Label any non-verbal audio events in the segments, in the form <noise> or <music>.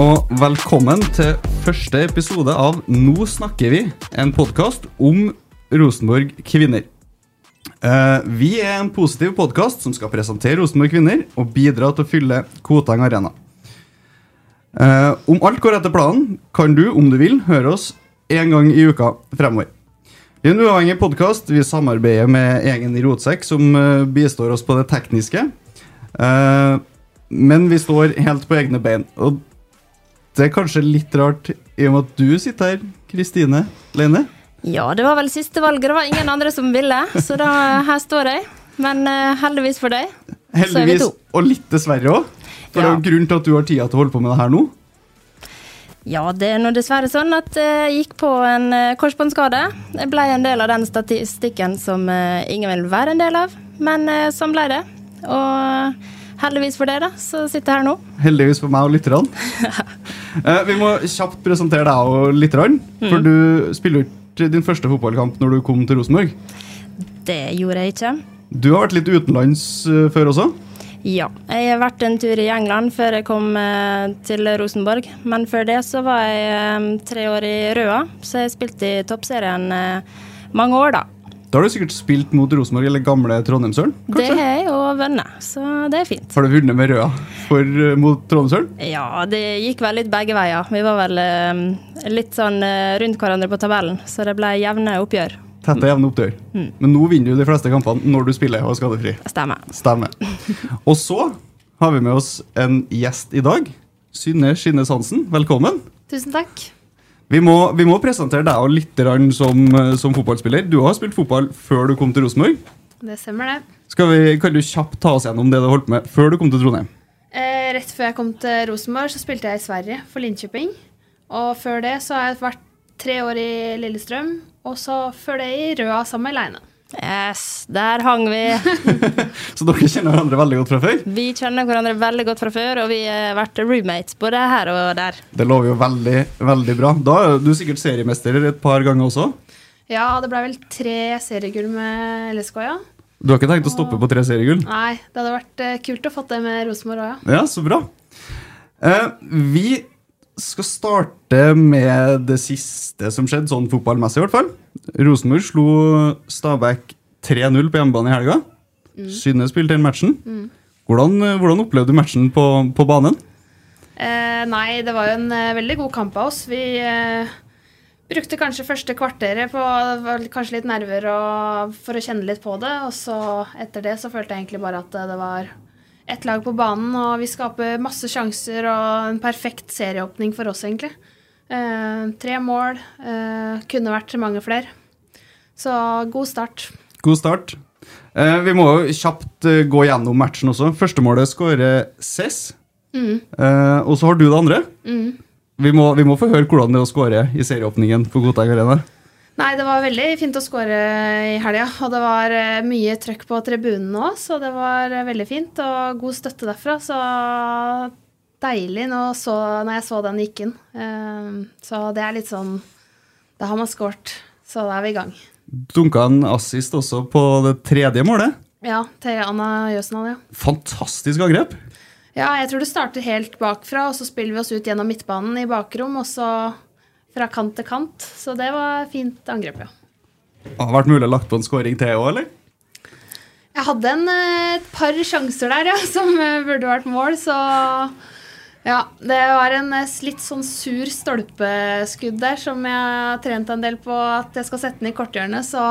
Og velkommen til første episode av Nå snakker vi, en podkast om Rosenborg kvinner. Eh, vi er en positiv podkast som skal presentere Rosenborg kvinner og bidra til å fylle Koteng Arena. Eh, om alt går etter planen, kan du, om du vil, høre oss én gang i uka fremover. Er en uavhengig podkast. Vi samarbeider med Egen i Rotsekk, som eh, bistår oss på det tekniske. Men vi står helt på egne bein. Og det er kanskje litt rart i og med at du sitter her, Kristine Leine. Ja, det var vel siste valget. Det var ingen andre som ville, så da her står jeg. Men uh, heldigvis for deg, så er vi Heldigvis, to. og litt dessverre òg. For det er jo grunn til at du har tida til å holde på med det her nå. Ja, det er nå dessverre sånn at eh, jeg gikk på en eh, korsbåndskade. Jeg ble en del av den statistikken som ingen vil være en del av, men sånn ble det. Og heldigvis for deg, da, så sitter jeg her nå. Heldigvis for meg og lytterne. <laughs> Eh, vi må kjapt presentere deg og lytterne. Mm. For du spiller ikke din første fotballkamp når du kom til Rosenborg. Det gjorde jeg ikke. Du har vært litt utenlands eh, før også. Ja, jeg har vært en tur i England før jeg kom eh, til Rosenborg. Men før det så var jeg tre år i Røa, så jeg spilte i toppserien mange år, da. Da har du sikkert spilt mot Rosenborg eller gamle Trondheimsøren. Det har jeg og vunnet, så det er fint. Har du vunnet med Røa for, uh, mot Trondheimsøren? Ja, det gikk vel litt begge veier. Vi var vel uh, litt sånn uh, rundt hverandre på tabellen, så det ble jevne oppgjør. Tette jevne oppgjør. Mm. Men nå vinner du de fleste kampene når du spiller og er skadefri. Stemmer. Stemmer. <laughs> Og så har vi med oss en gjest i dag. Synne Skinnes Hansen, velkommen. Tusen takk. Vi må, vi må presentere deg og litt som, eh, som fotballspiller. Du har spilt fotball før du kom til Rosenborg. Det stemmer, det. Skal vi, kan du kjapt ta oss gjennom det du holdt med før du kom til Trondheim? Eh, rett før jeg kom til Rosenborg, så spilte jeg i Sverige, for Linköping. Og før det så har jeg vært tre år i Lillestrøm, og så før det i Røa sammen med Leine. Yes, der hang vi. <laughs> Så dere kjenner hverandre veldig godt fra før? Vi kjenner hverandre veldig godt fra før, og vi har vært roommates både her og der. Det lover jo veldig, veldig bra. Da er du sikkert seriemester et par ganger også. Ja, det ble vel tre seriegull med LSK, ja. Du har ikke tenkt å stoppe på tre seriegull? Nei, det hadde vært eh, kult å få det med Rosenborg òg, ja. Ja, så bra. Eh, vi skal starte med det siste som skjedde, sånn fotballmessig i hvert fall. Rosenborg slo Stabæk 3-0 på hjemmebane i helga. Synne spilte den matchen. Hvordan, eh, hvordan opplevde du matchen på, på banen? Eh, nei, det var jo en eh, veldig god kamp av oss. Vi eh, brukte kanskje første kvarteret på kanskje litt nerver og, for å kjenne litt på det. Og så etter det så følte jeg egentlig bare at eh, det var ett lag på banen, og vi skaper masse sjanser og en perfekt serieåpning for oss, egentlig. Eh, tre mål. Eh, kunne vært mange flere. Så god start. God start. Eh, vi må jo kjapt gå gjennom matchen også. Førstemålet skårer Cess. Eh, og så har du det andre. Vi, må, vi må få høre hvordan det er å skåre i serieåpningen på Godtag Arena. Nei, det var veldig fint å skåre i helga. Og det var mye trøkk på tribunen òg, så det var veldig fint. Og god støtte derfra. Så deilig nå så, når jeg så den gikk inn. Eh, Så det er litt sånn Da har man skåret. Så da er vi i gang. Dunka en assist også på det tredje målet. Ja, til Anna Jøsendal, ja. Fantastisk angrep. Ja, jeg tror det starter helt bakfra, og så spiller vi oss ut gjennom midtbanen i bakrom, og så fra kant til kant. Så det var fint angrep, ja. Det Har vært mulig å lagt på en scoring til òg, eller? Jeg hadde en, eh, et par sjanser der, ja, <laughs> som eh, burde vært mål, så ja, det var en eh, litt sånn sur stolpeskudd der som jeg har trent en del på at jeg skal sette den i korthjørnet, så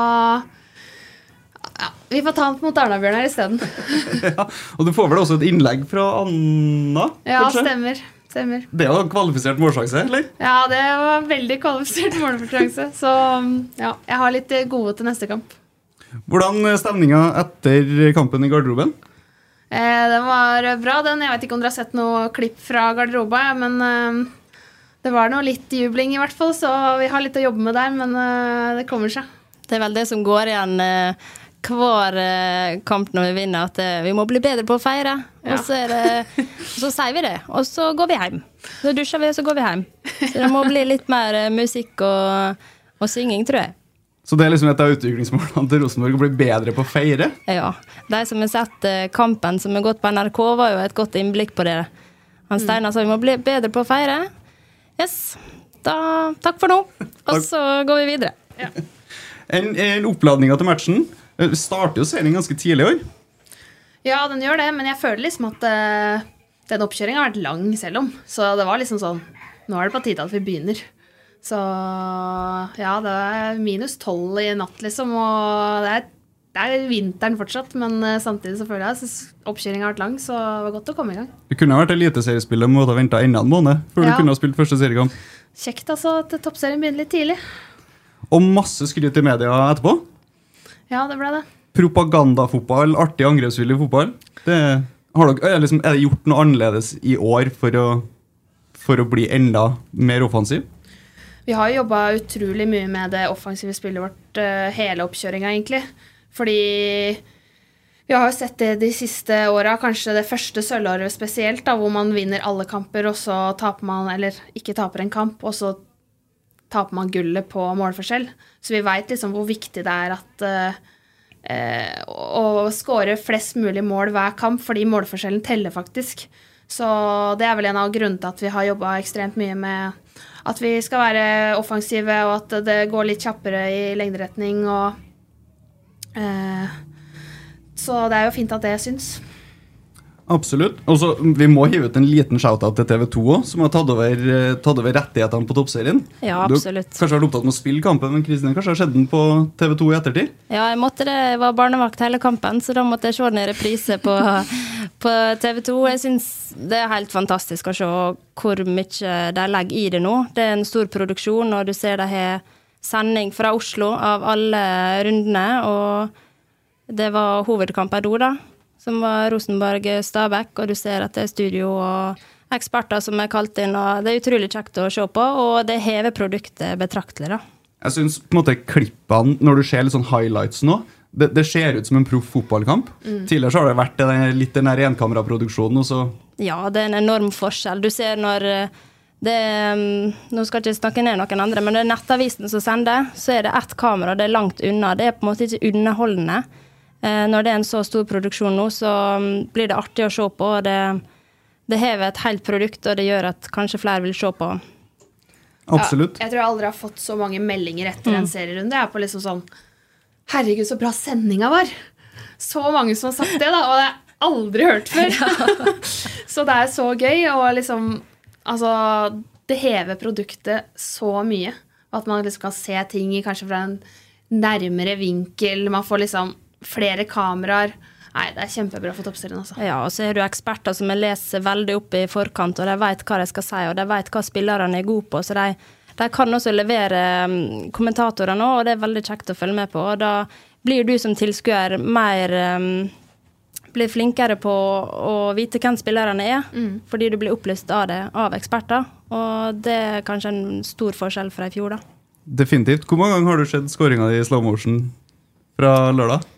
ja, vi får ta den mot Arna-Bjørnar isteden. <laughs> ja. Og du får vel også et innlegg fra Anna? Ja, kanskje? stemmer. Stemmer. Det en kvalifisert målsjanse, eller? Ja, det var veldig kvalifisert målsjanse. så ja, jeg har litt eh, gode til neste kamp. Hvordan stemninga etter kampen i garderoben? Eh, den var bra, den. Jeg vet ikke om dere har sett noe klipp fra garderoba, men eh, det var noe litt jubling i hvert fall, så vi har litt å jobbe med der, men eh, det kommer seg. Det er vel det som går igjen hver kamp når vi vinner, at vi må bli bedre på å feire. Ja. Og så, det, <laughs> så sier vi det, og så går vi hjem. Så dusjer vi, og så går vi hjem. Så det må bli litt mer musikk og, og synging, tror jeg. Så det er liksom et av utviklingsmålene til Rosenborg å bli bedre på å feire? Ja. De som har sett eh, kampen som har gått på NRK, var jo et godt innblikk på det. Han Steinar sa vi må bli bedre på å feire. Yes. Da, takk for nå. <laughs> Og så går vi videre. En, en oppladninga til matchen. Eh, Starter jo serien ganske tidlig i år. Ja, den gjør det, men jeg føler liksom at uh, den oppkjøringa har vært lang selv om. Så det var liksom sånn Nå er det på tide at vi begynner. Så ja, det er minus tolv i natt, liksom, og det er, det er vinteren fortsatt, men eh, samtidig så føler jeg at oppkjøringa har vært lang, så det var godt å komme i gang. Det kunne vært eliteseriespillet, men måtte ha venta enda en måned før Ja. du kunne ha spilt første seriekamp. Kjekt altså at toppserien begynner litt tidlig. Og masse skryt i media etterpå. Ja, det ble det. Propagandafotball, artig angrepsvillig fotball. Det, har dere, er, liksom, er det gjort noe annerledes i år for å, for å bli enda mer offensiv? Vi har jo jobba utrolig mye med det offensive spillet vårt eh, hele oppkjøringa, egentlig. Fordi vi har jo sett det de siste åra, kanskje det første sølvåret spesielt, da, hvor man vinner alle kamper, og så taper man, eller ikke taper en kamp, og så taper man gullet på målforskjell. Så vi veit liksom hvor viktig det er at eh, eh, å skåre flest mulig mål hver kamp, fordi målforskjellen teller faktisk. Så det er vel en av grunnene til at vi har jobba ekstremt mye med at vi skal være offensive, og at det går litt kjappere i lengderetning og eh, Så det er jo fint at det syns. Absolutt. Og så Vi må hive ut en liten shout-out til TV 2 òg, som har tatt over, eh, tatt over rettighetene på toppserien. Ja, Du har absolutt. kanskje vært opptatt med å spille kampen, men Kristin, kanskje har sett den på TV 2 i ettertid? Ja, jeg måtte det. Jeg var barnevakt hele kampen, så da måtte jeg se den i reprise på, <laughs> på TV 2. Jeg syns det er helt fantastisk å se hvor mye de legger i det nå. Det er en stor produksjon, og du ser de har sending fra Oslo av alle rundene. Og det var hovedkampen da, da, som var Rosenborg-Stabæk, og du ser at det er studio og eksperter som er kalt inn, og det er utrolig kjekt å se på, og det hever produktet betraktelig, da. Jeg synes på en måte klippene, når du ser litt sånn highlights nå, det, det ser ut som en proff fotballkamp. Tidligere så har det vært den, litt den enkameraproduksjonen, Ja, det er en enorm forskjell. Du ser når eh, det mm, Nå skal jeg ikke snakke ned noen andre, men det er Nettavisen som sender, så er det ett kamera, det er langt unna. Det er på en måte ikke underholdende. Eh, Når det er en så stor produksjon nå, så mm, blir det artig å se på. og Det, det hever et helt produkt, og det gjør at kanskje flere vil se på. absolutt. Ja, jeg tror jeg aldri har fått så mange meldinger etter en serierunde. Jeg er på liksom sånn Herregud, så bra sendinga var! Så mange som har sagt det, da, og det har jeg aldri hørt før. <laughs> så det er så gøy, og liksom Altså, det hever produktet så mye. At man liksom kan se ting i kanskje fra en nærmere vinkel. Man får liksom flere kameraer. Nei, det er kjempebra for toppserien, altså. Ja, og så har du eksperter som jeg leser veldig opp i forkant, og de vet hva de skal si, og de vet hva spillerne er gode på. Så de, de kan også levere kommentatorer kommentatorene òg, og det er veldig kjekt å følge med på. Og da blir du som tilskuer mer um, Blir flinkere på å vite hvem spillerne er, fordi du blir opplyst av det av eksperter. Og det er kanskje en stor forskjell fra i fjor, da. Definitivt. Hvor mange ganger har du sett skåringa di i slow motion fra lørdag?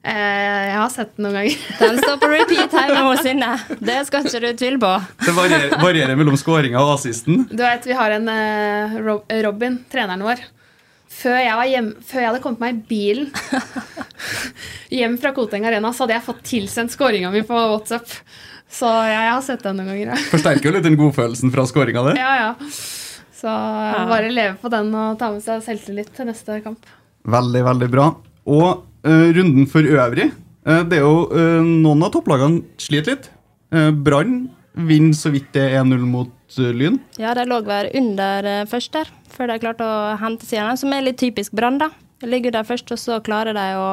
Eh, jeg har sett den noen ganger. <laughs> Den står på repeat hjemme hos Synne. Det skal ikke du tvile på. Det varierer, varierer mellom skåringa og assisten. Du vet, vi har en uh, Robin, treneren vår. Før jeg, var hjem, før jeg hadde kommet meg i bilen <laughs> hjem fra Koteng Arena, så hadde jeg fått tilsendt skåringa mi på WhatsApp. Så jeg har sett den noen ganger. ja. Forsterker jo litt den godfølelsen fra skåringa di. Ja, ja. Så bare leve på den og ta med seg selvtillit til neste kamp. Veldig, veldig bra. Og eh, runden for øvrig eh, Det er jo eh, Noen av topplagene sliter litt. Uh, Brann vinner så vidt det er 1-0 mot eh, Lyn. Ja, de lå vel under eh, først der, før de klarte å hente seg. Som er litt typisk Brann, da. De ligger der først, og så klarer de å,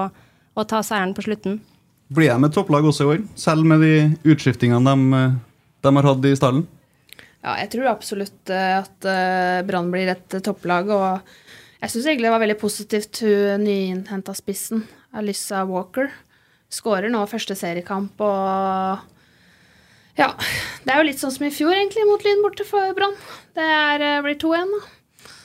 å ta seieren på slutten. Blir de et topplag også i år, selv med de utskiftingene de, eh, de har hatt i stallen? Ja, jeg tror absolutt eh, at eh, Brann blir et eh, topplag. Og jeg syns egentlig det var veldig positivt hun nyinnhenta spissen, Alyssa Walker. Skårer nå første seriekamp og Ja. Det er jo litt sånn som i fjor, egentlig, mot Lyn borte for Brann. Det er, eh, blir 2-1.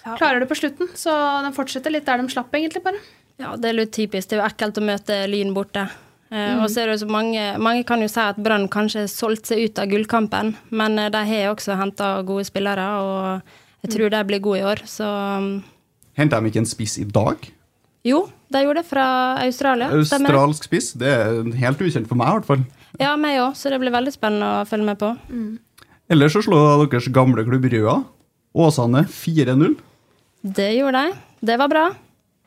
da. Klarer det på slutten, så den fortsetter litt der de slapp, egentlig, bare. Ja, det er litt typisk. Det er jo ekkelt å møte Lyn borte. Mm. Og så er det jo så mange Mange kan jo si at Brann kanskje har solgt seg ut av gullkampen, men eh, de har også henta gode spillere, og jeg tror de blir gode i år. Så Henta de ikke en spiss i dag? jo, de gjorde det fra Australia. Australsk spiss? Det er helt ukjent for meg, i hvert fall. Ja, meg òg, så det blir veldig spennende å følge med på. Ellers så slår deres gamle klubb Røa Åsane 4-0. Det gjorde de. Det var bra.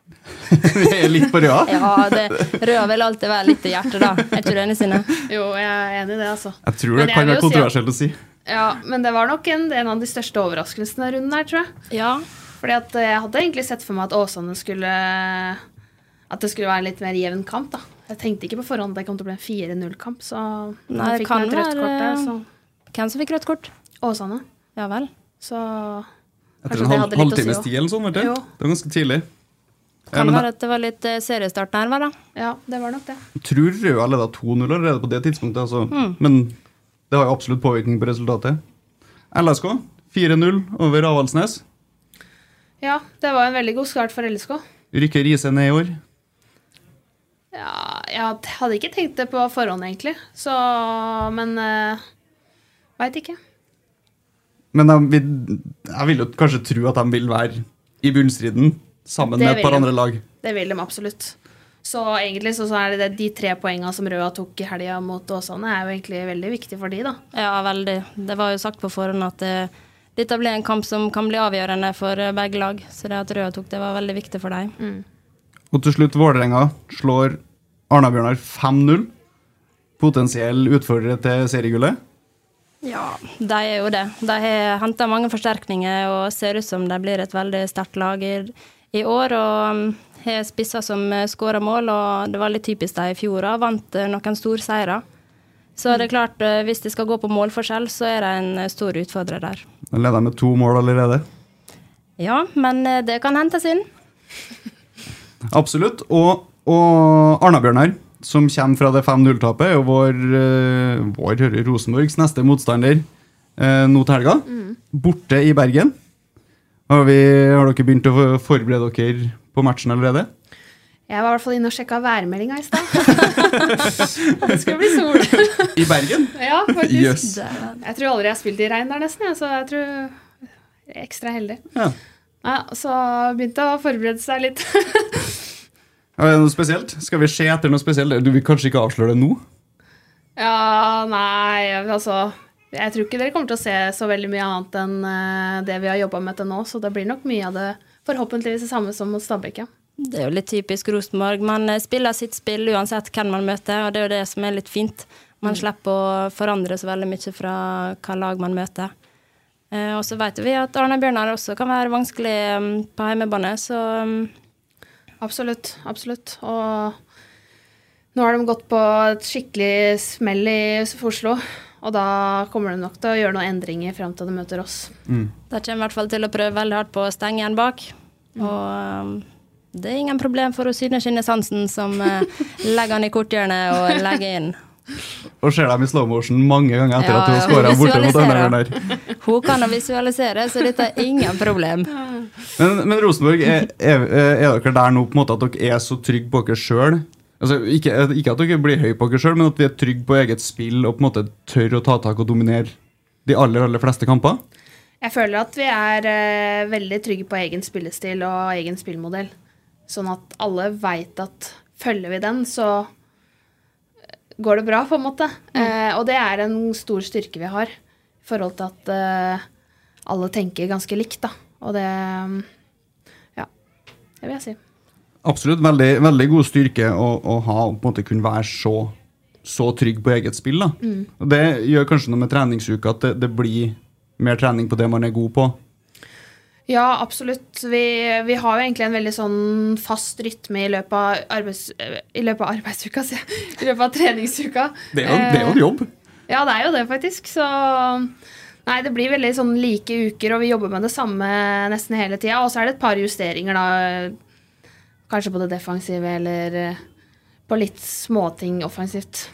<laughs> Vi er litt på Røa. <laughs> Ja, det Røa vil alltid være litt i hjertet, da. Er ikke du enig, Sine? Jo, jeg er enig i det, altså. Jeg tror det jeg kan være jo si at- kontroversielt å si. Ja, men det var nok en, en av de største overraskelsene i runden her, tror jeg. Ja. Fordi at jeg hadde egentlig sett for meg at Åsane skulle At det skulle være en litt mer jevn kamp, da. Jeg tenkte ikke på forhånd at det kom til å bli en 4-0-kamp, så Nei, det fikk kan et rødt være- kort der, så Hvem som fikk rødt kort? Åsane. Ja vel. Så Etter en halv, halvtimes tid eller sånn, vet du. Jo. Det var ganske tidlig. Kan men være at det var litt eh, seriestart nærmere, da. ja, det var nok det. jeg tror Røa leda 2-0 allerede på det tidspunktet, altså. Mm. Men det har jo absolutt påvirkning på resultatet. LSK 4-0 over Avaldsnes. Ja, det var en veldig god start for LSK. Rykker Riise ned i år. Ja, jeg hadde ikke tenkt det på forhånd, egentlig. Så Men uh, veit ikke. Men de vil, jeg vil jo kanskje tro at de vil være i bunnstriden sammen Det med et par de. andre lag. Det vil de absolutt. Så egentlig så, så er det de tre poengene som Røa tok i helga mot Åsane, er jo egentlig veldig viktig for de, da. Ja, veldig. Det var jo sagt på forhånd at eh, dette blir en kamp som kan bli avgjørende for eh, begge lag. Så det at Røa tok det, var veldig viktig for dem. Og til slutt Vålerenga slår Arna-Bjørnar 5-0. Potensiell utfordrer til seriegullet. Ja, de er jo det. De har henta mange forsterkninger og ser ut som de blir et veldig sterkt lag i, i år. Og um, har spisser som skårer mål, og det var litt typisk de i fjor òg. vant eh, noen store seire. Så det er klart, eh, hvis de skal gå på målforskjell, så er de en eh, stor utfordrer der. De leder med to mål allerede. Ja, men eh, det kan hentes inn. Absolutt. Og, og Arna-Bjørnar, som kommer fra det 5-0-tapet, er jo vår, eh, vår hører Rosenborgs neste motstander eh, nå til helga. Borte i Bergen. Har, vi, har dere begynt å forberede dere på matchen allerede? Jeg var i hvert fall inne og sjekka værmeldinga i stad. <laughs> det skulle bli sol. I Bergen? ja, faktisk. Yes. Jeg tror aldri jeg har spilt i regn der nesten, så jeg tror jeg er ekstra heldig. Ja. Ja, så begynte å forberede seg litt. <laughs> Er det noe spesielt? Skal vi se etter noe spesielt? Du vil kanskje ikke avsløre det nå? ja, nei, altså Jeg tror ikke dere kommer til å se så veldig mye annet enn eh, det vi har jobba med til nå, så det blir nok mye av det forhåpentligvis det samme som mot Stabæk, ja. Det er jo litt typisk Rosenborg. Man eh, spiller sitt spill uansett hvem man møter, og det er jo det som er litt fint. Man slipper å forandre så veldig mye fra hva lag man møter. Eh, og så vet vi at Arne Bjørnar også kan være vanskelig um, på hjemmebane, så um, Absolutt. Absolutt. Og nå har de gått på et skikkelig smell i Oslo, og da kommer de nok til å gjøre noen endringer frem til de møter oss. de kommer i hvert fall til å prøve veldig hardt på å stenge igjen bak. Og um, Det er ingen problem for Synne Skinnesansen som eh, <laughs> legger han i korthjørnet og legger inn. Og ser dem i slow motion mange ganger etter Ja, at hun har scora borte mot der. Hun kan å visualisere, så dette er ingen problem. Men, men Rosenborg, er, er, er dere der nå på en måte at dere er så trygge på dere sjøl? Altså, ikke, ikke at dere blir høye på dere sjøl, men at vi er trygge på eget spill og på en måte tør å ta tak og dominere de aller, aller fleste kamper? Jeg føler at vi er uh, veldig trygge på egen spillestil og egen spillmodell. Sånn at alle veit at følger vi den, så går det bra, på en måte. Eh, og det er en stor styrke vi har, i forhold til at eh, alle tenker ganske likt, da. Og det mm, Ja, det vil jeg si. Absolutt. Veldig, veldig god styrke å, å ha og på en måte kunne være så, så trygg på eget spill. Da. Og det gjør kanskje noe med treningsuka, at det, det blir mer trening på det man er god på. Ja, absolutt. Vi, vi har jo egentlig en veldig sånn fast rytme i løpet av, arbeids, i løpet av arbeidsuka, sier jeg. <laughs> I løpet av treningsuka. Det er jo, det er jo en jobb. Ja, det er jo det, faktisk. Så Nei, det blir veldig sånn like uker, og vi jobber med det samme nesten hele tida. Og så er det et par justeringer, da. Kanskje på det defensive eller eh, på litt småting offensivt.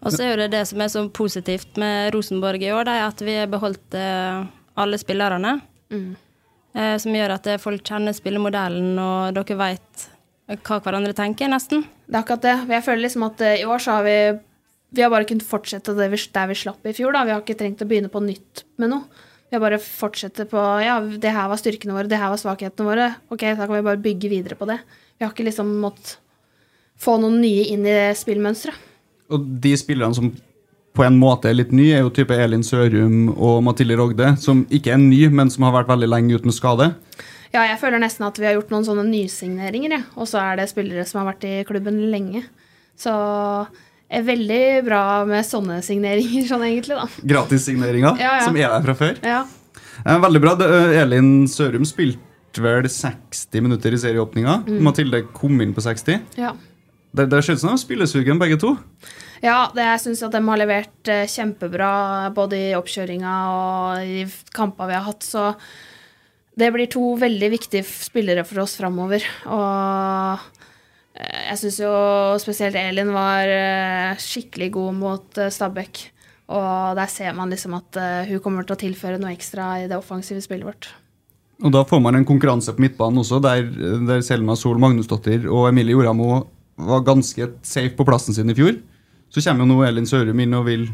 Og så er jo det det som er så positivt med Rosenborg i år, det er at vi har beholdt eh, alle spillerne. Eh, som gjør at eh, folk kjenner spillemodellen, og dere veit hva hverandre tenker, nesten. Det er akkurat det. Jeg føler liksom at eh, i år så har vi Vi har bare kunnet fortsette det vi, der vi slapp i fjor, da. Vi har ikke trengt å begynne på nytt med noe. Vi har bare fortsette på Ja, det her var styrkene våre, det her var svakhetene våre. Ok, da kan vi bare bygge videre på det. Vi har ikke liksom måttet få noen nye inn i det spillmønsteret. Og de spillerne som på en måte er litt ny, er jo type Elin Sørum og Mathilde Rogde, som ikke er ny, men som har vært veldig lenge uten skade. Ja, jeg føler nesten at vi har gjort noen sånne nysigneringer, ja. og så er det spillere som har vært i klubben lenge. Så er veldig bra med sånne signeringer, sånn egentlig, da. Gratissigneringer Ja, ja. som er der fra før. Ja. Eh, veldig bra. Eh, Elin Sørum spilte vel 60 minutter i serieåpninga. Mm. Mathilde kom inn på 60. ja. Det, det ser ut de er spillesugen, begge to. Ja, det, jeg syns at de har levert eh, kjempebra både i oppkjøringa og i kampene vi har hatt, så det blir to veldig viktige spillere for oss framover. Og eh, jeg syns jo spesielt Elin var eh, skikkelig god mot Stabæk. Og der ser man liksom at hun kommer til å tilføre noe ekstra i det offensive spillet vårt. Og Da får man en konkurranse på midtbanen også, der, der Selma Sol Magnusdottir og Emilie Joramo var ganske safe på plassen sin i fjor. Så kommer jo nå Elin Sørum inn og vil,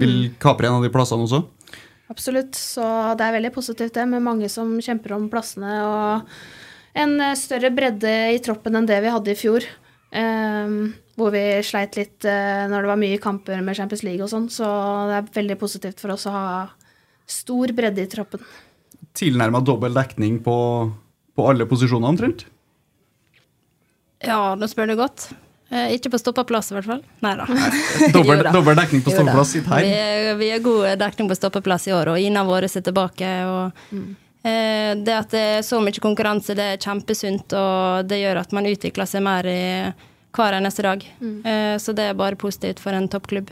vil kapre en av de plassene også. Absolutt. Så det er veldig positivt det, med mange som kjemper om plassene. Og en eh, større bredde i troppen enn det vi hadde i fjor. Um, hvor vi sleit litt uh, når det var mye kamper med Champions League og sånn. Så det er veldig positivt for oss å ha stor bredde i troppen. Tilnærma dobbel dekning på, på alle posisjoner, omtrent. Ja, nå spør du godt. Eh, ikke på stoppeplass, i hvert fall. Nei da. Dobbel, <laughs> dobbel dekning på stoppeplass sitt her. Vi er, vi er god dekning på stoppeplass i år, og Ina våre er tilbake. Og, eh, det at det er så mye konkurranse, det er kjempesunt, og det gjør at man utvikler seg mer i hver eneste dag. Eh, så det er bare positivt for en toppklubb.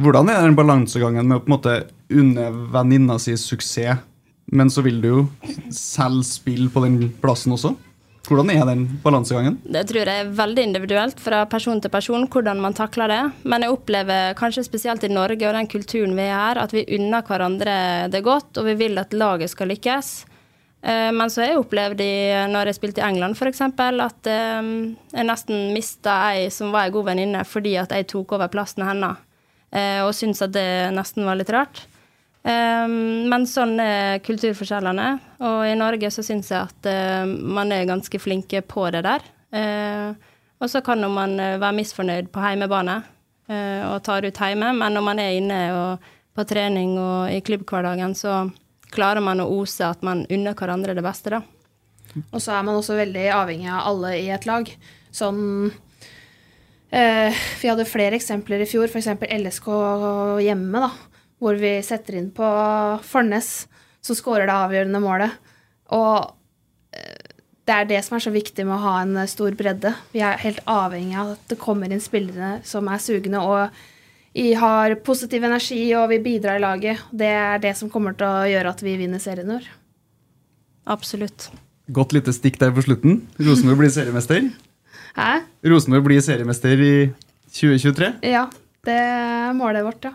Hvordan er den balansegangen med å på en måte unne venninna si suksess, men så vil du jo selv spille på den plassen også? Hvordan er den balansegangen? Det tror jeg er veldig individuelt fra person til person, hvordan man takler det. Men jeg opplever kanskje spesielt i Norge og den kulturen vi er her, at vi unner hverandre det godt, og vi vil at laget skal lykkes. Eh, Men så har jeg opplevd når jeg spilte i England f.eks., at eh, jeg nesten mista ei som var ei god venninne fordi at jeg tok over plassen hennes, eh, og syntes at det nesten var litt rart. Eh, Men sånn er kulturforskjellene, og i Norge så syns jeg at eh, man er ganske flinke på det der. Eh, Og så kan man eh, være misfornøyd på heimebane og tar ut hjemme, men når man er inne på trening og i klubbhverdagen, så klarer man å ose at man unner hverandre det beste, da. Og så er man også veldig avhengig av alle i et lag. Sånn eh, Vi hadde flere eksempler i fjor, f.eks. LSK hjemme, da. Hvor vi setter inn på Fornes, som skårer det avgjørende målet. Og eh, det er det som er så viktig med å ha en eh, stor bredde. Vi er helt avhengig av at det kommer inn spillere som er sugne og vi har positiv energi og vil bidra i laget. Det er det som kommer til å gjøre at vi vinner serien vår. Absolutt. Godt lite stikk der på slutten. Rosenborg blir seriemester. Hæ? Rosenborg blir seriemester i 2023. Ja. Det er målet vårt, ja.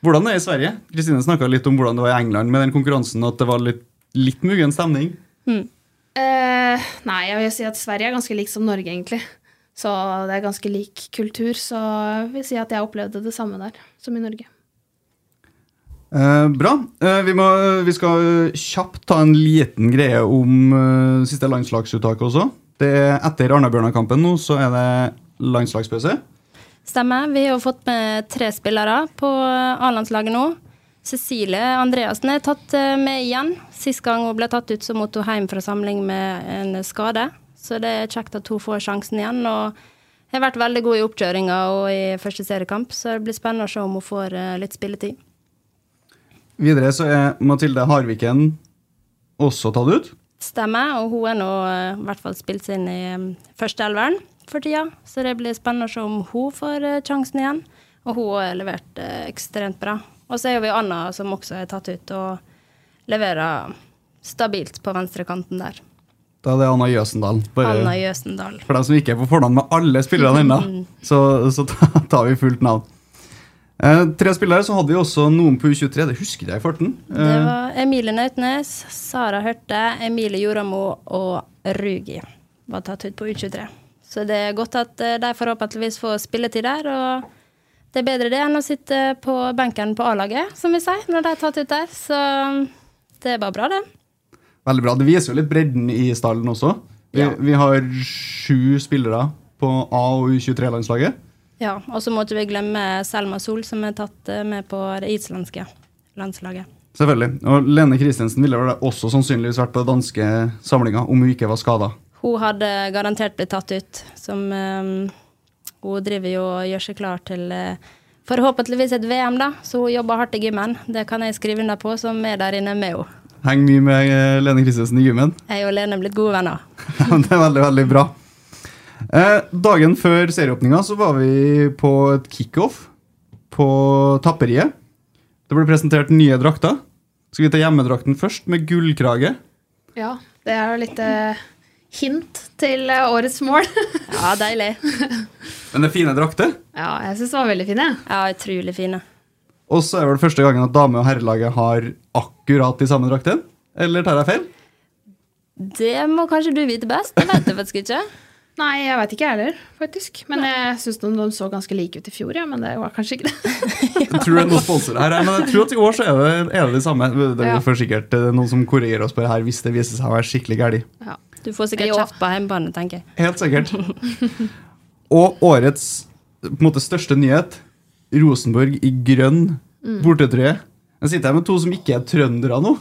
Hvordan er det i Sverige? Kristine snakka litt om hvordan det var i England med den konkurransen, at det var litt, litt muggen stemning. Eh, nei, jeg vil si at Sverige er ganske lik som Norge, egentlig. Så det er ganske lik kultur, så jeg vil si at jeg opplevde det samme der som i Norge. Eh, bra. Eh, vi, må, vi skal kjapt ta en liten greie om eh, siste landslagsuttaket også. Det er Etter Arna-Bjørnar-kampen nå så er det landslagspause. Stemmer. Vi har fått med tre spillere på A-landslaget nå. Cecilie Andreassen er tatt eh, med igjen. Sist gang hun ble tatt ut, så måtte hun hjem fra samling med en skade. Så det er kjekt at hun får sjansen igjen. Og har vært veldig god i oppkjøringa og i første seriekamp, så det blir spennende å se om hun får eh, litt spilletid. Videre så er Mathilde Harviken også tatt ut. Stemmer, og hun er nå eh, i hvert fall spilt seg inn i første førsteelveren for tida. Så det blir spennende å se om hun får eh, sjansen igjen. Og hun har levert eh, ekstremt bra. Og så er vi Anna som også er tatt ut og leverer stabilt på venstrekanten der. Da er det Anna Jøsendal. Bare Anna Jøsendal. for dem som ikke er på fornavn med alle spillerne ennå, så, så tar vi fullt navn. Eh, tre spillere, så hadde vi også noen på U23. Det husker jeg i farten. Det Eh, var Emilie Nautnes, Sara Hørte, Emilie Joramo og Rugi var tatt ut på U23. Så det er godt at eh, de forhåpentligvis får spilletid der. og det er bedre det enn å sitte på benken på A-laget, som vi sier, når de er tatt ut der. Så det er bare bra, det. veldig bra. Det viser jo litt bredden i stallen også. Vi, Ja. vi har sju spillere på A- og U23-landslaget. Ja, Og så måtte vi glemme Selma Sol, som er tatt eh, med på det islandske landslaget. Selvfølgelig. Og Lene Kristiansen ville vel også sannsynligvis vært på den danske samlinga om hun ikke var skada. Hun hadde garantert blitt tatt ut, som eh, Hun driver jo og gjør seg klar til eh, forhåpentligvis et VM, da, så hun jobber hardt i gymmen. Det kan jeg skrive under på, som er der inne med henne. Henger mye med eh, Lene Christensen i gymmen. Jeg og Lene er blitt gode venner. <laughs> det er veldig, veldig bra. Eh, dagen før serieåpninga så var vi på et kickoff på Tapperiet. Det ble presentert nye drakter. Skal vi ta hjemmedrakten først, med gullkrage? Ja, det er jo litt eh, hint til eh, årets mål. <laughs> Ja, deilig. Men det er fine drakter. ja, jeg syns det var veldig fine. Ja, utrolig fine. Og så er det vel første gangen at dame- og herrelaget har akkurat de samme draktene? Eller tar jeg feil? Det må kanskje du vite best. Det vet jeg faktisk ikke. <laughs> Nei, jeg veit ikke jeg heller, faktisk. Men jeg syns de, de så ganske like ut i fjor, ja. Men det var kanskje ikke det. <laughs> Jeg tror det er noen sponsorer her, men jeg tror at i år så er det, er det de samme. Det er Ja. for sikkert eh, noen som korrigerer oss på det her hvis det viser seg å være skikkelig galt. Ja. Du får sikkert kjeft på hjemmebane, tenker jeg. Helt sikkert. Og årets på en måte, største nyhet Rosenborg i grønn bortetrøye. Jeg sitter her med to som ikke er trøndere nå.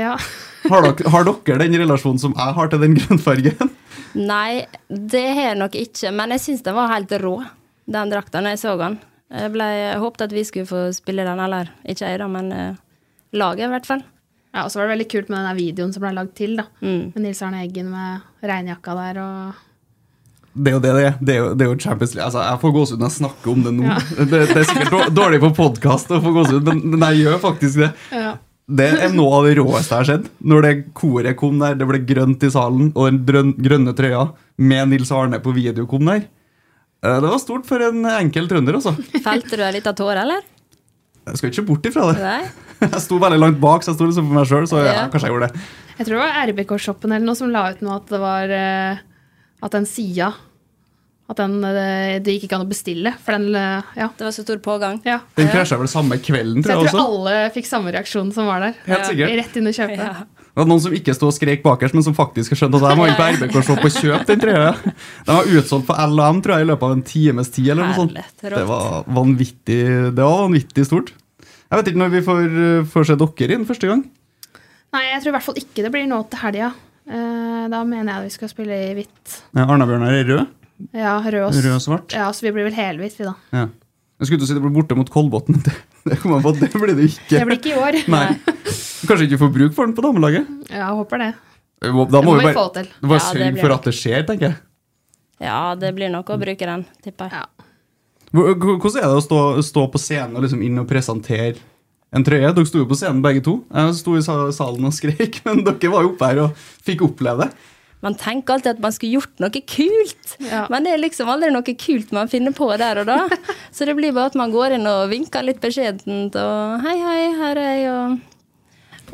ja. Har dere, har dere den relasjonen som jeg har til den grønnfargen? Nei, det har jeg nok ikke, men jeg syns den var helt rå, den drakta, når jeg så den. Jeg, ble, jeg håpet at vi skulle få spille den, eller ikke jeg, da, men eh, laget, i hvert fall. Ja, Og så var det veldig kult med den videoen som ble lagd til, da. Mm. Med Nils Arne Eggen med regnjakka der og Det er jo det det er. Det er jo, det er jo Champions League. Altså, jeg får gåsehud når jeg snakker om det nå. <laughs> Det, det er sikkert dårlig på podkast å få gåsehud, men, men jeg gjør faktisk det. Ja. Det er noe av det råeste jeg har sett. Når det koret kom der, det ble grønt i salen, og den grønne trøya med Nils Arne på video kom der. Eh, Det var stort for en enkel trønder, altså. Felte du litt av tåre, eller? Jeg skal ikke se bort ifra det. Nei? <laughs> Jeg sto veldig langt bak, så jeg sto liksom for meg sjøl, så ja, Ja. kanskje jeg gjorde det. Jeg tror det var RBK-shoppen eller noe som la ut noe at det var eh, At den sida At den eh, Det gikk ikke an å bestille, for den eh, Ja. Det var så stor pågang. ja. Den krasja vel samme kvelden, tror jeg også? jeg tror alle fikk samme reaksjon som var der. Helt sikkert. Rett inn og kjøpe. Ja. Det var noen som ikke sto og skrek bakerst, men som faktisk har skjønt at de må inn på RBK og se på kjøp den trøya. Den var utsolgt for LM tror jeg, i løpet av en times tid. eller noe sånt. Det var vanvittig, det var vanvittig stort. Jeg vet ikke når vi får, får se dere inn første gang. Nei, jeg tror i hvert fall ikke det blir nå til helga. Eh, da mener jeg at vi skal spille i hvitt. Ja, Arna-Bjørnar er rød. Ja, rød og, Rød og svart. Ja, så vi blir vel helhvitt, vi da. Ja. Jeg skulle til å si det blir borte mot Kolbotn. Det, <laughs> det, det blir det ikke. Det blir ikke i år. <laughs> Nei. Kanskje ikke får bruk for den på damelaget. Ja, jeg håper det. Da må, Det må vi bare, få til. det bare Ja, sørge for at det skjer, tenker jeg. Ja, det blir nok å bruke den, tipper jeg. Ja. Hvor- hvor- Hvordan er det å stå, stå på scenen og liksom inn og presentere en trøye? Dere sto jo på scenen begge to. Jeg sto i salen og skrek, <laughs> men dere var jo oppe her og fikk oppleve det. Man tenker alltid at man skulle gjort noe kult, Ja. men det er liksom aldri noe kult man finner på der og da. <laughs> Så det blir bare at man går inn og vinker litt beskjedent og hei, hei, her er jeg, og,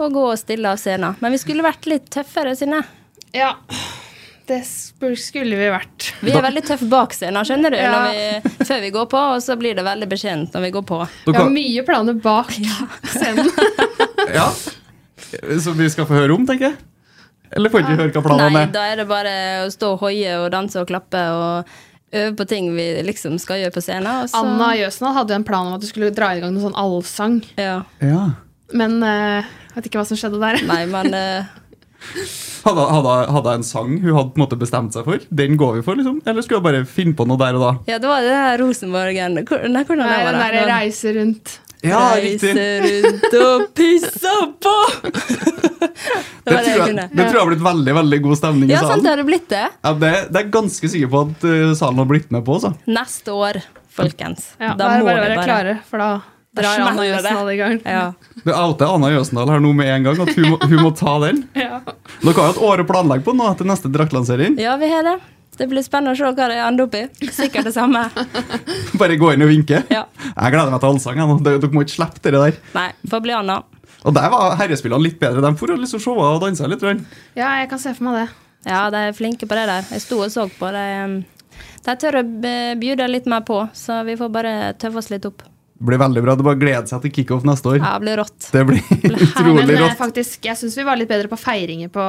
og gå og stille av scenen. Men vi skulle vært litt tøffere, Synne. ja. Det skulle vi vært. Vi er veldig tøffe bak scenen, skjønner du, Ja. når vi, før vi går på, og så blir det veldig beskjedent når vi går på. Vi har mye planer bak scenen. <laughs> ja. Som vi skal få høre om, tenker jeg. Eller får ikke høre hva planene Nei, er. da er det bare å stå og hoie og danse og klappe og øve på ting vi liksom skal gjøre på scenen. Og så, Anna Jøsendal hadde jo en plan om at du skulle dra i gang noen sånn allsang. Ja. Ja. Men uh, vet ikke hva som skjedde der. Nei, men eh, Hadde, hadde, hadde en sang hun hadde på en måte bestemt seg for? Den går vi for, liksom? Eller skulle hun bare finne på noe der og da? Ja, det var det her Rosenborgen Hvor- Nei, hvordan Nei, det var den derre reise rundt. Ja! Reise rundt og pisse på! <laughs> det Det tror jeg det tror jeg har blitt veldig veldig god stemning i Ja, sant, det hadde blitt det. Ja, det, det er jeg ganske sikker på at uh, salen har blitt med på. Så. Neste år, folkens. Ja, da må bare det være bare klare, for Da drar Anna. Jøsendal i gang. Ja. Det outer Anna Jøsendal her nå med en gang, at hun må, hun må ta den. <laughs> Ja. Dere har jo et år å planlegge på nå etter neste draktlansering. ja, vi har det. Det blir spennende å se hva det ender opp i. Sikkert det samme. <laughs> Bare gå inn og vinke. Ja. Jeg gleder meg til allsang. Dere må ikke slippe det der. Nei, får bli Anna. Og der var herrespillene litt bedre. De får liksom se og danse litt. grann. ja, jeg kan se for meg det. Ja, de er flinke på det der. Jeg sto og så på. De, um, de tør å bjude litt mer på, så vi får bare tøffe oss litt opp. Det blir veldig bra. Det bare gleder seg til kickoff neste år. Ja, det blir rått. Det blir <laughs> utrolig rått. faktisk, jeg syns vi var litt bedre på feiringer på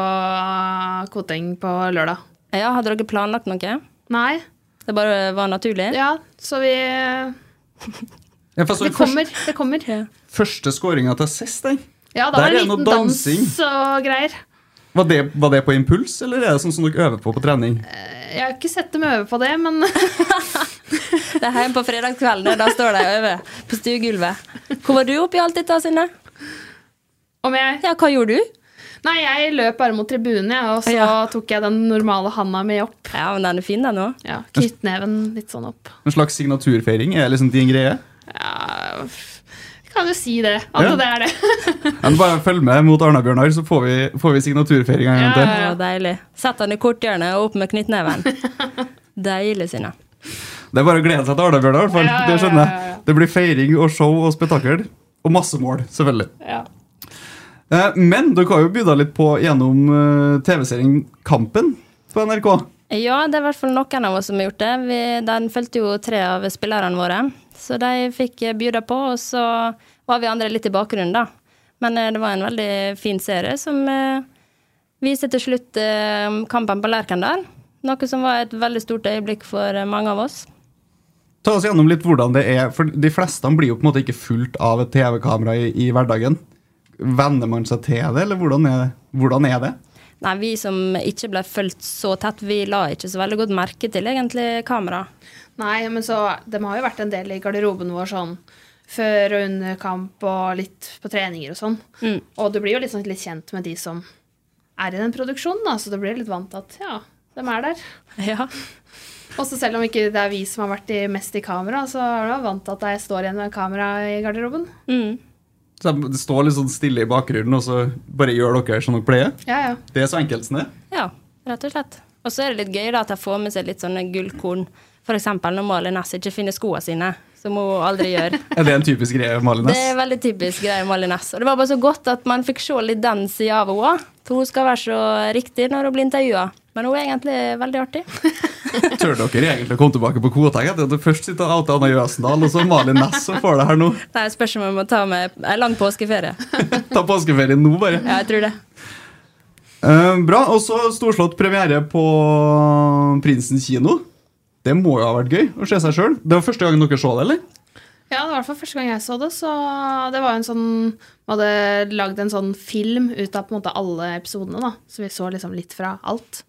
Koteng på lørdag. Ja, Hadde dere planlagt noe? Nei. Det bare var naturlig? Ja, så vi Ja, for så Det kommer. Det kommer. Første skåringa til sist, den. Ja, Der da var det en liten dans og greier. Var det, var det på impuls, eller er det sånn som dere øver på på trening? Jeg har ikke sett dem øve på det, men <laughs> Det er hjemme på fredagskvelden, da står de og øver på stuegulvet. Hvor var du oppi alt dette, Synne? om jeg Ja, hva gjorde du? Nei, jeg løp bare mot tribunen, jeg, og så Ja. tok jeg den normale handa mi opp. Ja, men den er fin, den òg. Ja, Knyttneven litt sånn opp. En slags signaturfeiring? Er det liksom din greie? Ja, kan jo si det. At Ja. det er det. <laughs> Men bare følg med mot Arna-Bjørnar, så får vi, får vi signaturfeiring en gang til. ja, Ja, deilig. Sett han i korthjørnet og opp med knyttneven. <laughs> Deilig, Synne. Det er bare å glede seg til Arna-Bjørnar, i hvert fall. Ja, ja, Det skjønner jeg. Det blir feiring og show og spetakkel. Og masse mål, selvfølgelig. Ja. Eh, Men dere har jo bydd litt på gjennom eh, TV-serien Kampen på NRK. Ja, det er i hvert fall noen av oss som har gjort det. Vi, den fulgte jo tre av spillerne våre, så de fikk bjuda på. Og så var vi andre litt i bakgrunnen, da. Men eh, det var en veldig fin serie som eh, viste til slutt eh, kampen på Lerkendal. Noe som var et veldig stort øyeblikk for mange av oss. Ta oss gjennom litt hvordan det er, for de fleste blir jo på en måte ikke fulgt av et TV-kamera i, i hverdagen. Venner man seg til det, eller hvordan er, hvordan er det? Nei, vi som ikke ble fulgt så tett, vi la ikke så veldig godt merke til egentlig kamera. Nei, men så De har jo vært en del i garderoben vår sånn før og under kamp og litt på treninger og sånn. Mm. Og du blir jo sånn, litt kjent med de som er i den produksjonen, da, så du blir litt vant til at ja, de er der. Ja. Og så selv om ikke det er vi som har vært i, mest i kamera, så er du vant til at jeg står igjen med kamera i garderoben. Mm. Så Det står litt sånn stille i bakgrunnen, og så bare gjør dere som dere pleier? Ja, ja. Det er så enkelt som det. Ja, rett og slett. Og så er det litt gøy da at jeg får med seg litt sånne gullkorn. F.eks. når Malin Næss ikke finner skoene sine, som hun aldri gjør. <laughs> Er det en typisk greie, Malin Det Næss? er veldig typisk greie Malin Næss. Og det var bare så godt at man fikk se litt den sida av henne òg. For hun skal være så riktig når hun blir intervjua. Men hun er egentlig veldig artig. <laughs> <laughs> Tør dere egentlig å komme tilbake på kvota at du først sitter og outer Anna Jøsendal, og så Malin Næss som får det her nå? Det et spørsmål om å ta med en lang påskeferie. Ta påskeferie nå, bare. Ja, jeg tror det. Uh, bra. Og så storslått premiere på Prinsen kino. Det må jo ha vært gøy å se seg sjøl. Det var første gang dere så det, eller? Ja, det var i hvert fall første gang jeg så det, så det var jo en sånn Vi hadde lagd en sånn film ut av på en måte alle episodene, da. Så vi så liksom litt fra alt.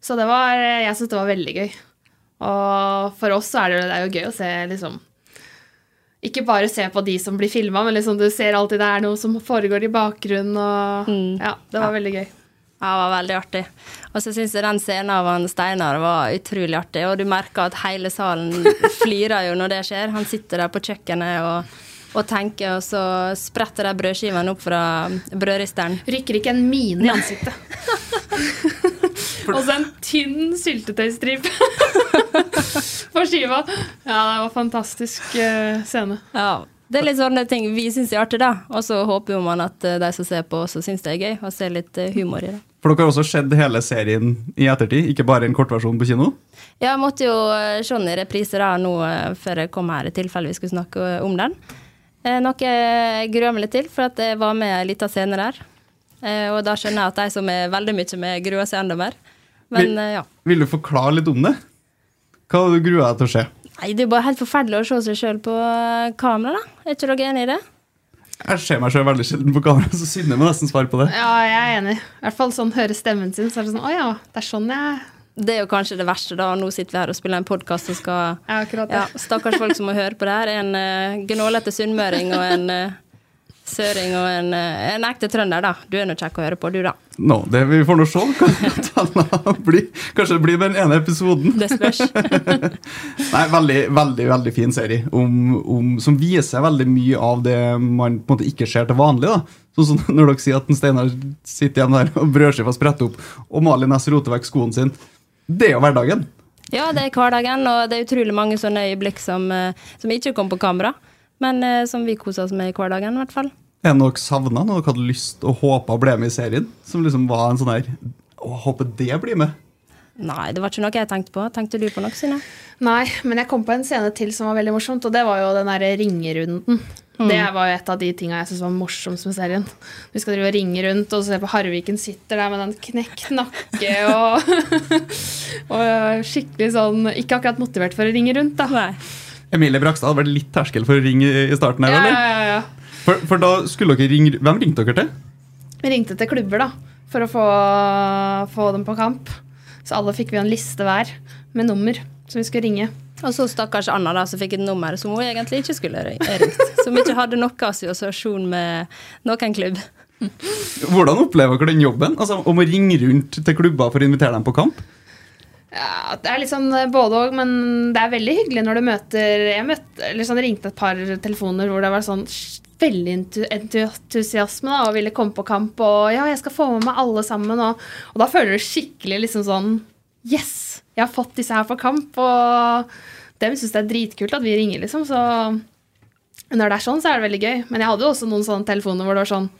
Så det var Jeg syns det var veldig gøy. Og for oss så er det, det er jo gøy å se liksom Ikke bare se på de som blir filma, men liksom du ser alltid det er noe som foregår i bakgrunnen, og Ja, det var veldig gøy. Ja, det var veldig artig. Og så syns jeg den scenen av han Steinar var utrolig artig. Og du merker at hele salen flirer jo når det skjer. Han sitter der på kjøkkenet og, og tenker, og så spretter de brødskivene opp fra brødristeren. Rykker ikke en mine i ansiktet. <laughs> Og så en tynn syltetøystripe <laughs> på skiva. Ja, det var fantastisk eh, scene. Ja, det er litt sånne ting vi syns er artig, da. Og så håper jo man at eh, de som ser på, også syns det er gøy, og ser litt eh, humor i det. For dere har også sett hele serien i ettertid, ikke bare en kortversjon på kino? Ja, jeg måtte jo eh, se den i repriser da nå eh, før jeg kom her i tilfelle vi skulle snakke eh, om den. Noe jeg gruer meg litt til, for at jeg var med en liten scene der. Og da skjønner jeg at de som er veldig mye med, gruer seg enda mer. Men Vil- ja. Vil du forklare litt om det? Hva gruer du deg til å se? Nei, det er bare helt forferdelig å se seg sjøl på kamera, da. Er ikke dere enig i det? Jeg ser meg selv veldig sjelden på kamera, så Synne må nesten svare på det. Ja, jeg er enig. I hvert fall sånn høre stemmen sin, så er det sånn Å ja, det er sånn jeg Det er jo kanskje det verste, da. Nå sitter vi her og spiller en podkast og skal Ja, akkurat det. ja, Stakkars folk som må høre på det her. En uh, gnålete sunnmøring og en uh, søring og en, eh, en ekte trønder, da. Du er nå kjekk å høre på, du, da. Nå, det Vi får nå se. <laughs> Kan det bli- Kanskje det blir den ene episoden. Det spørs. <laughs> Nei, veldig, veldig veldig fin serie om, om, som viser veldig mye av det man på en måte ikke ser til vanlig. da. Sånn som når dere sier at en Steinar sitter igjen der og brødskiva spretter opp, og Malin Næss roter vekk skoen sin. Det er jo hverdagen. Ja, det er hverdagen, og det er utrolig mange sånne øyeblikk som, eh, som ikke kom på kamera. Men eh, som vi koser oss med i hverdagen, i hvert fall. Er det noe dere savna, noe dere hadde lyst og håpa ble med i serien? Som liksom var en sånn her Å, håper det blir med. Nei, det var ikke noe jeg tenkte på. Tenkte du på noe, Synne? Nei, men jeg kom på en scene til som var veldig morsomt, og det var jo den derre ringerunden. Det var jo et av de tinga jeg syntes var morsomst med serien. Vi skal drive og ringe rundt og se på Harviken sitter der med den knekt nakke og, <laughs> og skikkelig sånn Ikke akkurat motivert for å ringe rundt, da. Nei. Emilie Brakstad hadde vært litt terskel for å ringe i i starten her, Ja, eller? ja, ja, ja. For, for da skulle dere ringe Hvem ringte dere til? Vi ringte til klubber, da, for å få, få dem på kamp. Så alle fikk vi en liste hver med nummer som vi skulle ringe. Og så stakkars Anna, da, som fikk et nummer som hun egentlig ikke skulle ri- ringt. Som ikke hadde noen assosiasjon med noen klubb. Hvordan opplever dere den jobben? Altså Om å ringe rundt til klubber for å invitere dem på kamp? Ja, det er litt sånn både òg, men det er veldig hyggelig når du møter Jeg møtte, sånn, ringte et par telefoner hvor det var sånn veldig entusiasme da, og ville komme på kamp. Og ja, jeg skal få med meg alle sammen. Og, og da føler du skikkelig liksom sånn Yes! Jeg har fått disse her på kamp. Og dem syns det er dritkult at vi ringer, liksom. Så når det er sånn, så er det veldig gøy. Men jeg hadde jo også noen sånne telefoner hvor det var sånn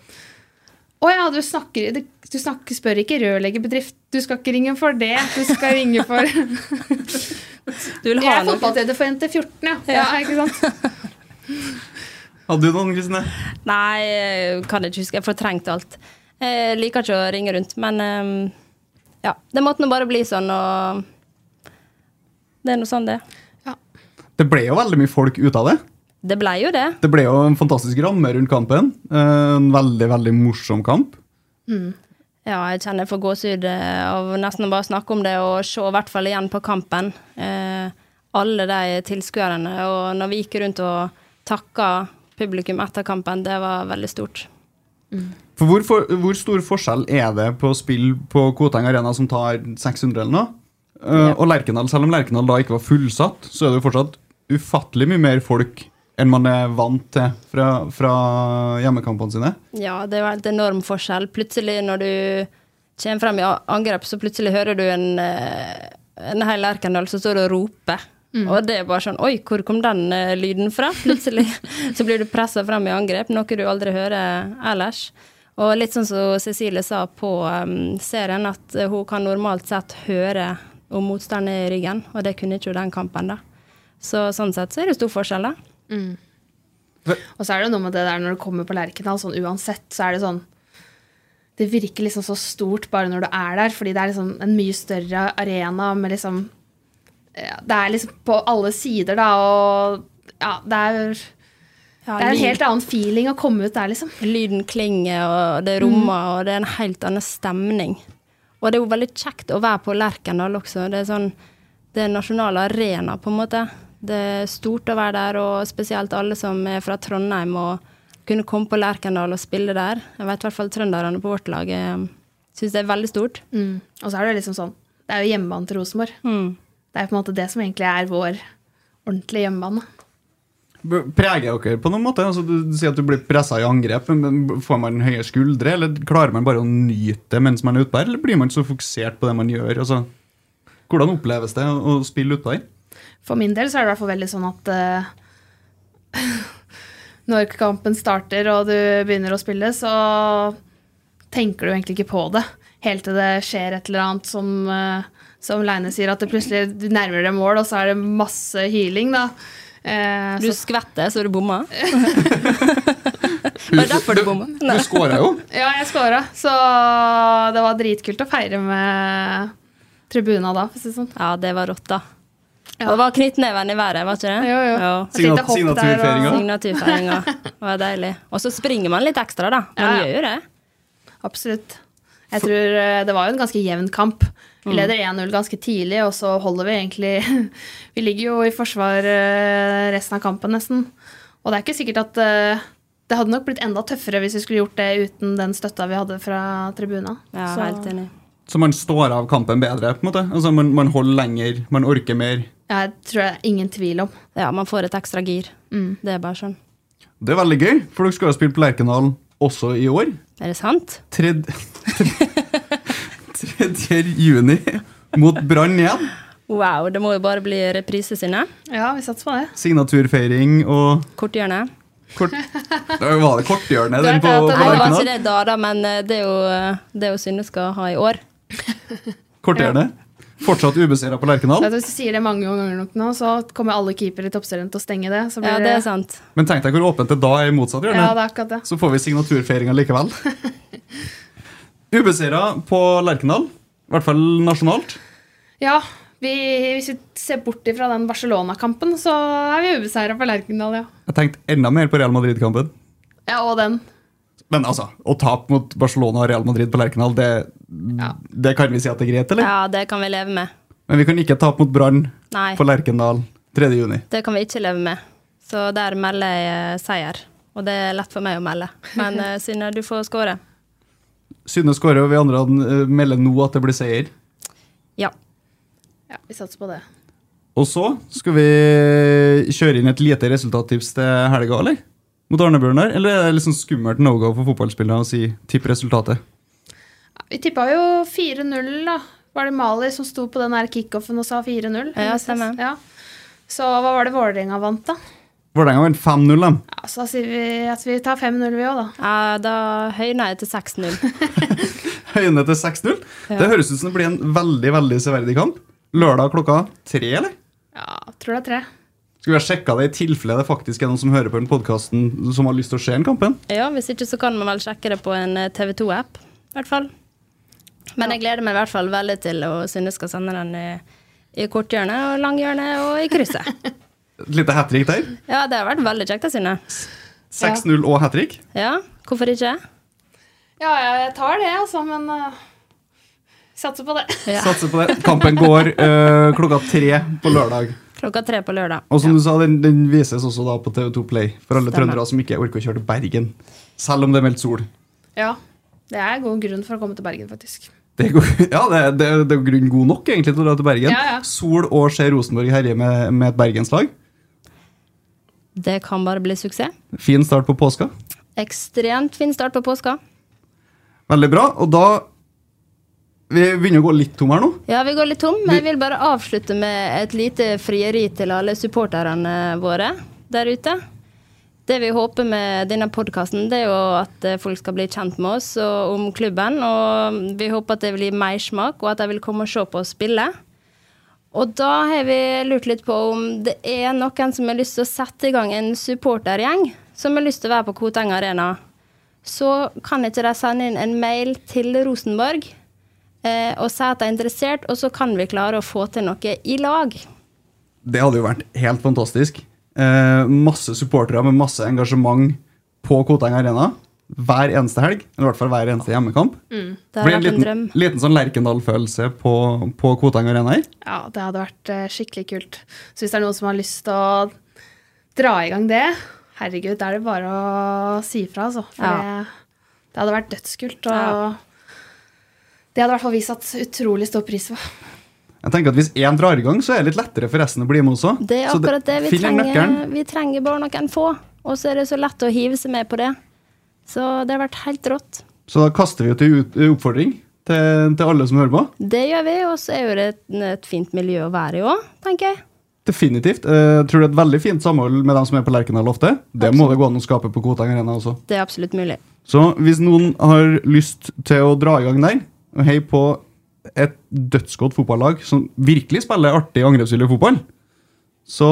å ja, du snakker, du snakker, spør ikke rørleggerbedrift. Du skal ikke ringe for det. Du skal ringe for Du vil Jeg ha er fotballtrener for NT14, ja. ja. ikke sant? Hadde du noen, Kristine? Nei, jeg kan ikke huske. Jeg fortrengte alt. Jeg liker ikke å ringe rundt, men ehm, ja. Det måtte nå bare bli sånn, og det er nå sånn det er. Det ble jo veldig mye folk ut av det. Det ble jo det. Det ble jo en fantastisk ramme rundt kampen. En veldig, veldig morsom kamp. Ja, jeg kjenner jeg får gåsehud eh, av nesten å bare snakke om det, og se i hvert fall igjen på kampen. Eh, alle de tilskuerne. Og når vi gikk rundt og takka publikum etter kampen, det var veldig stort. For hvor, for, hvor stor forskjell er det på å spille på Koteng Arena, som tar 600 eller noe, eh, og Lerkendal? Selv om Lerkendal da ikke var fullsatt, så er det jo fortsatt ufattelig mye mer folk enn man er vant til fra, fra hjemmekampene sine. Ja, det er jo helt enorm forskjell. Plutselig når du kommer frem i angrep, så plutselig hører du en, eh, en hel Erkendal som står og roper. Og det er bare sånn Oi, hvor kom den eh, lyden fra? <laughs> Plutselig så blir du pressa frem i angrep, noe du aldri hører ellers. Og litt sånn som Cecilie sa på um, serien, at eh, hun kan normalt sett høre om motstanden er i ryggen, og det kunne ikke hun den kampen, da. Så sånn sett så er det stor forskjell, da. Og så er det noe med det der når du kommer på Lerkendal, sånn uansett, så er det sånn Det virker liksom så stort bare når du er der, fordi det er liksom en mye større arena med liksom ja, Det er liksom på alle sider, da, og ja, det er Ja, Det er en helt annen feeling å komme ut der, liksom. Lyden klinger, og det rommer, og det er en helt annen stemning. Og det er jo veldig kjekt å være på Lerkendal også. Det er sånn Det er en nasjonal arena, på en måte. Det er stort å være der, og spesielt alle som er fra Trondheim og kunne komme på Lerkendal og spille der. Jeg vet i hvert fall trønderne på vårt lag eh, syns det er veldig stort. Mm. Og så er det liksom sånn Det er jo hjemmebane til Rosenborg. Mm. Det er på en måte det som egentlig er vår ordentlige hjemmebane. Preger dere på noen måte? Altså, du sier at du blir pressa i angrep. men Får man høye skuldre, eller klarer man bare å nyte det mens man er utpå her? Eller blir man så fokusert på det man gjør? Altså, hvordan oppleves det å å spille utpå her? For min del så er det i hvert fall veldig sånn at uh, <laughs> når kampen starter og du begynner å spille, så tenker du egentlig ikke på det. Helt til det skjer et eller annet som, uh, som Leine sier, at det plutselig du nærmer deg mål, og så er det masse hyling, da. Eh, Du så, skvetter så du bomma. Var <laughs> det derfor du bomma? Du skåra jo. ja, jeg skåra. så det var dritkult å feire med tribuna da, for å si det sånn. Ja, det var rått, da. Og det var knyttneven i været, var ikke det? Jo, jo. Ja. Og- Signaturfeiringa. Signaturfeiringa. <laughs> Det var deilig. Og så springer man litt ekstra, da. Man Ja, ja. gjør jo det. Absolutt. Jeg tror eh, Det var jo en ganske jevn kamp. Vi leder 1-0 ganske tidlig, og så holder vi egentlig <laughs> Vi ligger jo i forsvar eh, resten av kampen, nesten. Og det er ikke sikkert at eh, Det hadde nok blitt enda tøffere hvis vi skulle gjort det uten den støtta vi hadde fra tribuna. Ja, Så- helt enig. Så man står av kampen bedre? på en måte? Altså, man, man holder lenger, man orker mer. Ja, jeg tror det er ingen tvil om. Ja, man får et ekstra gir. Det er bare sånn. Det er veldig gøy, for dere skal jo spille på Lerkendal også i år. Er det sant? 3. 3. <laughs> juni mot Brann igjen. Wow, det må jo bare bli reprise sine. Ja, vi satser på det. Signaturfeiring og Korthjørne. kort... Da var det korthjørnet den på, på det det var ikke det da, da, men eh, det er jo eh, det er jo Synne skal ha i år. Korthjørnet. Fortsatt ubeseira på Lerkendal. Hvis du sier det mange ganger nok nå, så kommer alle keepere i toppserien til å stenge det. Så blir Ja, det er sant. Men tenk deg hvor åpent det da er i motsatt hjørne. Ja, det er akkurat det. Så får vi signaturfeiringa likevel. <laughs> Ubeseira på Lerkendal, i hvert fall nasjonalt. Ja, vi, hvis vi ser bort fra den Barcelona-kampen, så er vi ubeseira på Lerkendal, ja. Jeg tenkte enda mer på Real Madrid-kampen. Ja, og den. Men altså, å tape mot Barcelona og Real Madrid på Lerkendal, det, det kan vi si at det er greit, eller? Ja, det kan vi leve med. Men vi kan ikke tape mot Brann på Lerkendal 3. juni. det kan vi ikke leve med. Så der melder jeg eh, seier. Og det er lett for meg å melde. Men eh, <laughs> Synne, du får skåre. Synne skårer, og vi andre eh, melder nå at det blir seier. Ja. Ja, vi satser på det. Og så skal vi kjøre inn et lite resultattips til helga, eller? Mot Arnebjørn der? Eller er det sånn skummelt no-go for fotballspillere å si tipp resultatet? Vi tippa jo 4-0, da. Var det Mali som sto på den kickoffen og sa 4-0? Ja, stemmer. Ja. Så hva var det Vålerenga vant, da? Vålerenga vant 5-0, da. Ja, så sier vi at vi tar 5-0, vi òg, da. ja da høyner jeg til 6-0. <laughs> høyner til 6-0. Det høres ut som det blir en veldig veldig severdig kamp. Lørdag klokka tre, eller? Ja, tror det er tre. Skal vi ha sjekka det i tilfelle det faktisk er noen som hører på den podkasten som har lyst til å se den kampen? Ja, hvis ikke så kan man vel sjekke det på en eh, TV 2-app, i hvert fall. Men jeg gleder meg i hvert fall veldig til å Synne skal sende den i, i korthjørnet og langhjørnet og i krysset. <laughs> Et lite hat trick der. Ja, det har vært veldig kjekt, da, Synne. 6-0 og hat trick. Ja, hvorfor ikke? Ja, ja, jeg tar det, altså, men uh, satser på det. Ja. Satser på det. Kampen går uh, klokka tre på lørdag. Klokka tre på lørdag. Og som du sa, den, den vises også da på TV2 Play for alle Stemmer. trøndere som ikke orker å kjøre til Bergen. Selv om det er meldt sol. Ja, det er god grunn for å komme til Bergen, faktisk. Det er, god, <laughs> ja, det, er- det, er- det er grunn god nok egentlig til å dra til Bergen. Ja, ja. Sol og se Rosenborg herje med, med et bergenslag. Det kan bare bli suksess. Fin start på påska. Ekstremt fin start på påska. Veldig bra. Og da Vi begynner å gå litt tom her nå. Ja, vi går litt tom. men Jeg vil bare avslutte med et lite frieri til alle supporterne våre der ute. Det vi håper med denne podkasten, er jo at folk skal bli kjent med oss og om klubben. Og vi håper at det blir mersmak, og at de vil komme og se på oss spille. Og da har vi lurt litt på om det er noen som har lyst til å sette i gang en supportergjeng som har lyst til å være på Koteng Arena. Så kan ikke de sende inn en mail til Rosenborg og si at de er interessert, og så kan vi klare å få til noe i lag. Det hadde jo vært helt fantastisk. Eh, masse supportere med masse engasjement på Koteng Arena hver eneste helg. Eller i hvert fall hver eneste hjemmekamp. Mm. Det hadde en vært en liten, drøm. liten sånn Lerkendal-følelse på, på Koteng Arena her. Ja, det hadde vært eh, skikkelig kult. Så hvis det er noen som har lyst til å dra i gang det, herregud, da er det bare å si ifra, altså. For Ja. det, det hadde vært dødskult. Og det hadde i hvert fall vi satt utrolig stor pris på. Jeg tenker at Hvis én drar i gang, så er det litt lettere for resten å bli med også. Det er akkurat det. Vi trenger, vi trenger bare noen få. Og så er det så lett å hive seg med på det. Så det har vært helt rått. Så da kaster vi ut en oppfordring til, til alle som hører på. Det gjør vi, og så er jo det et, et fint miljø å være i òg, tenker jeg. Definitivt. Eh, Jeg tror det er et veldig fint samhold med dem som er på Lerkendal ofte. Det må det gå an å skape på Koteng Arena også. Det er absolutt mulig. Så hvis noen har lyst til å dra i gang der, og hei på et dødsgodt fotballag som virkelig spiller artig angrepsvillig fotball, så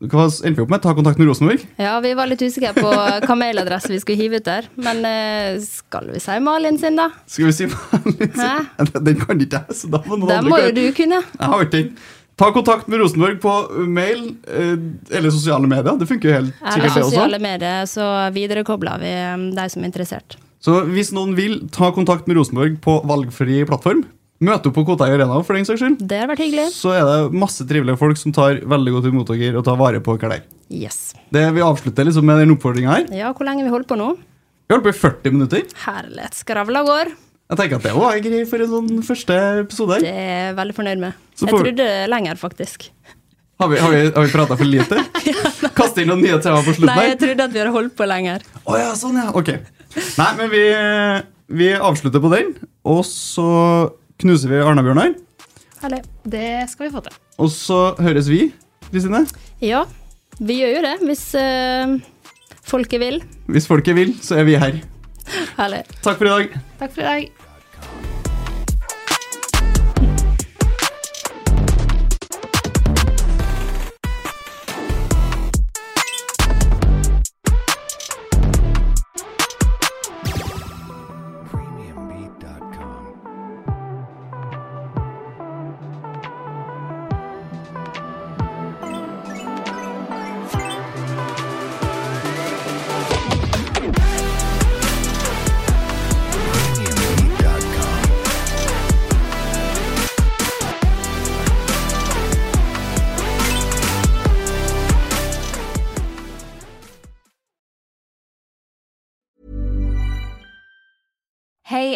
hva endte vi opp med? Ta kontakt med Rosenborg? Ja, vi var litt usikre på hva mailadresse vi skulle hive ut der. Men eh, skal vi si Malin sin, da? Skal vi si Malin Hæ? Den kan ikke jeg, så da må noen Det andre må jo du kunne. Jeg har ikke den. Ta kontakt med Rosenborg på mail eh, eller sosiale medier. Det funker jo helt sikkert, det også. sosiale medier, så viderekobler vi eh, de som er interessert. Så hvis noen vil, ta kontakt med Rosenborg på valgfri plattform. Møte opp på Kotei Arena for den saks skyld. Det har vært hyggelig. Så er det masse trivelige folk som tar veldig godt imot dere og tar vare på dere der. Yes. Det Vi avslutter liksom med den oppfordringa her. Ja, hvor lenge vi holder på nå? Vi holder på i 40 minutter. Herlighet. Skravla går. Jeg tenker at det var greit for en sånn første episode. Det er jeg veldig fornøyd med. Jeg trodde lenger, faktisk. Har vi, har vi, har vi prata for lite? <laughs> Kaste inn noen nye temaer på slutten Nei, jeg trodde at vi hadde holdt på lenger. Oh, ja, sånn ja, ok Nei, men vi, vi avslutter på den Og så knuser vi Arna-Bjørnar Herlig. Det skal vi få til. Og så høres vi, Kristine Ja, vi gjør jo det hvis øh, folket vil. Hvis folket vil, så er vi her Herlig. Takk for i dag Takk for i dag.